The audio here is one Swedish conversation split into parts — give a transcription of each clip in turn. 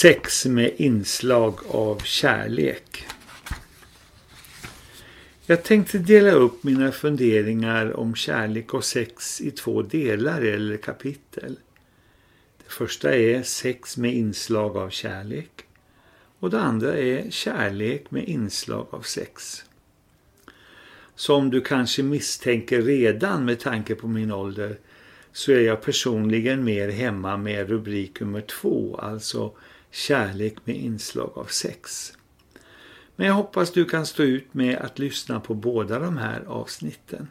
Sex med inslag av kärlek. Jag tänkte dela upp mina funderingar om kärlek och sex i två delar eller kapitel. Det första är sex med inslag av kärlek och det andra är kärlek med inslag av sex. Som du kanske misstänker redan med tanke på min ålder så är jag personligen mer hemma med rubrik nummer två, alltså kärlek med inslag av sex. Men jag hoppas du kan stå ut med att lyssna på båda de här avsnitten.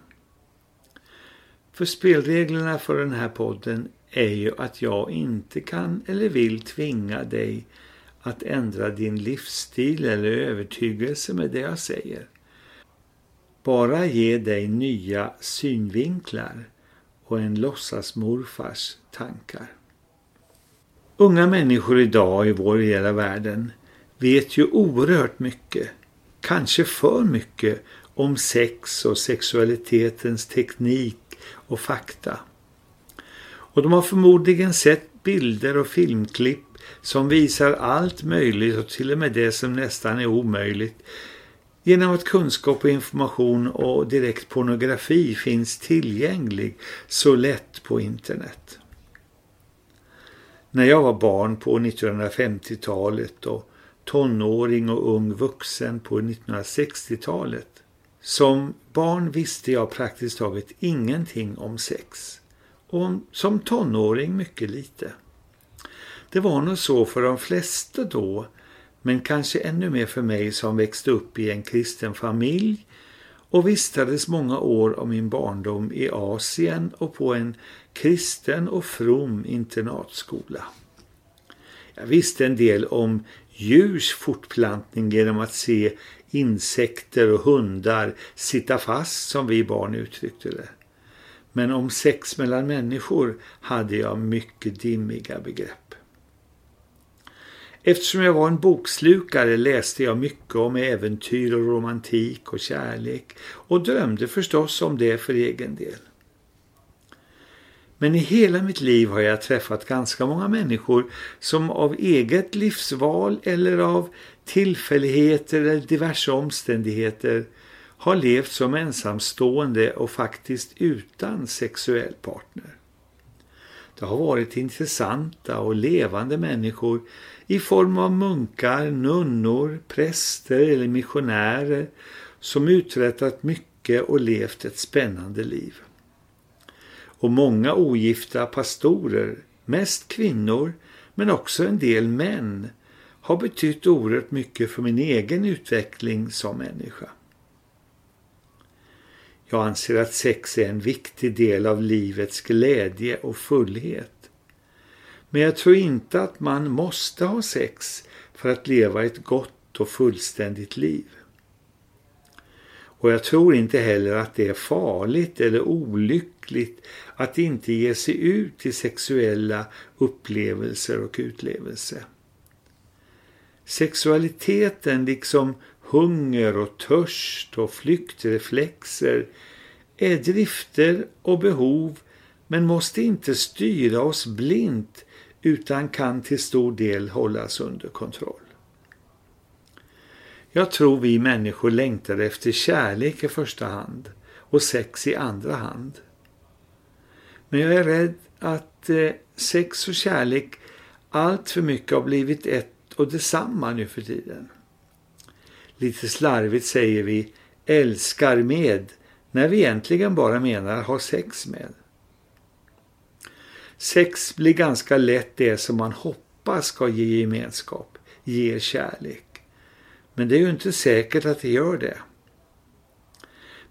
För spelreglerna för den här podden är ju att jag inte kan eller vill tvinga dig att ändra din livsstil eller övertygelse med det jag säger. Bara ge dig nya synvinklar och en låtsasmorfars tankar. Unga människor idag i vår hela världen vet ju oerhört mycket, kanske för mycket, om sex och sexualitetens teknik och fakta. Och de har förmodligen sett bilder och filmklipp som visar allt möjligt och till och med det som nästan är omöjligt genom att kunskap och information och direkt pornografi finns tillgänglig så lätt på internet. När jag var barn på 1950-talet och tonåring och ung vuxen på 1960-talet. Som barn visste jag praktiskt taget ingenting om sex. Och som tonåring mycket lite. Det var nog så för de flesta då, men kanske ännu mer för mig som växte upp i en kristen familj och vistades många år av min barndom i Asien och på en kristen och from internatskola. Jag visste en del om djurs fortplantning genom att se insekter och hundar sitta fast som vi barn uttryckte det. Men om sex mellan människor hade jag mycket dimmiga begrepp. Eftersom jag var en bokslukare läste jag mycket om äventyr och romantik och kärlek och drömde förstås om det för egen del. Men i hela mitt liv har jag träffat ganska många människor som av eget livsval eller av tillfälligheter eller diverse omständigheter har levt som ensamstående och faktiskt utan sexuell partner. Det har varit intressanta och levande människor i form av munkar, nunnor, präster eller missionärer som uträttat mycket och levt ett spännande liv och många ogifta pastorer, mest kvinnor men också en del män, har betytt oerhört mycket för min egen utveckling som människa. Jag anser att sex är en viktig del av livets glädje och fullhet. Men jag tror inte att man måste ha sex för att leva ett gott och fullständigt liv. Och jag tror inte heller att det är farligt eller olyckligt att inte ge sig ut i sexuella upplevelser och utlevelse. Sexualiteten liksom hunger och törst och flyktreflexer är drifter och behov men måste inte styra oss blint utan kan till stor del hållas under kontroll. Jag tror vi människor längtar efter kärlek i första hand och sex i andra hand. Men jag är rädd att eh, sex och kärlek allt för mycket har blivit ett och detsamma nu för tiden. Lite slarvigt säger vi älskar med när vi egentligen bara menar ha sex med. Sex blir ganska lätt det som man hoppas ska ge gemenskap, ge kärlek. Men det är ju inte säkert att det gör det.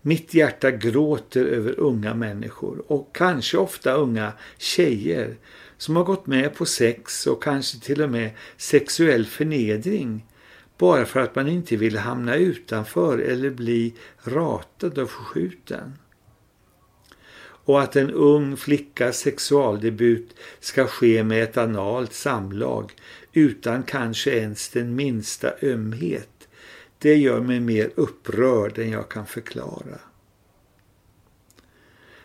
Mitt hjärta gråter över unga människor och kanske ofta unga tjejer som har gått med på sex och kanske till och med sexuell förnedring bara för att man inte vill hamna utanför eller bli ratad och förskjuten. Och att en ung flickas sexualdebut ska ske med ett analt samlag utan kanske ens den minsta ömhet det gör mig mer upprörd än jag kan förklara.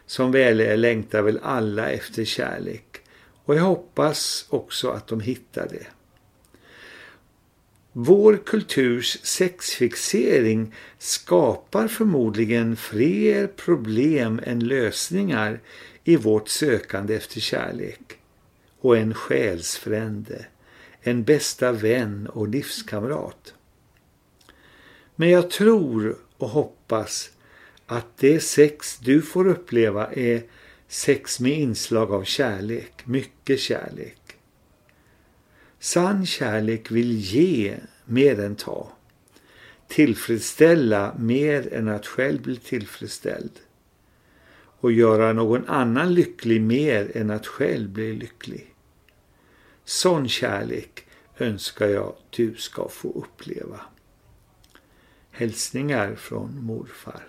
Som väl är längtar väl alla efter kärlek och jag hoppas också att de hittar det. Vår kulturs sexfixering skapar förmodligen fler problem än lösningar i vårt sökande efter kärlek och en själsfrände, en bästa vän och livskamrat. Men jag tror och hoppas att det sex du får uppleva är sex med inslag av kärlek, mycket kärlek. Sann kärlek vill ge mer än ta. Tillfredsställa mer än att själv bli tillfredsställd. Och göra någon annan lycklig mer än att själv bli lycklig. Sån kärlek önskar jag du ska få uppleva. Hälsningar från morfar.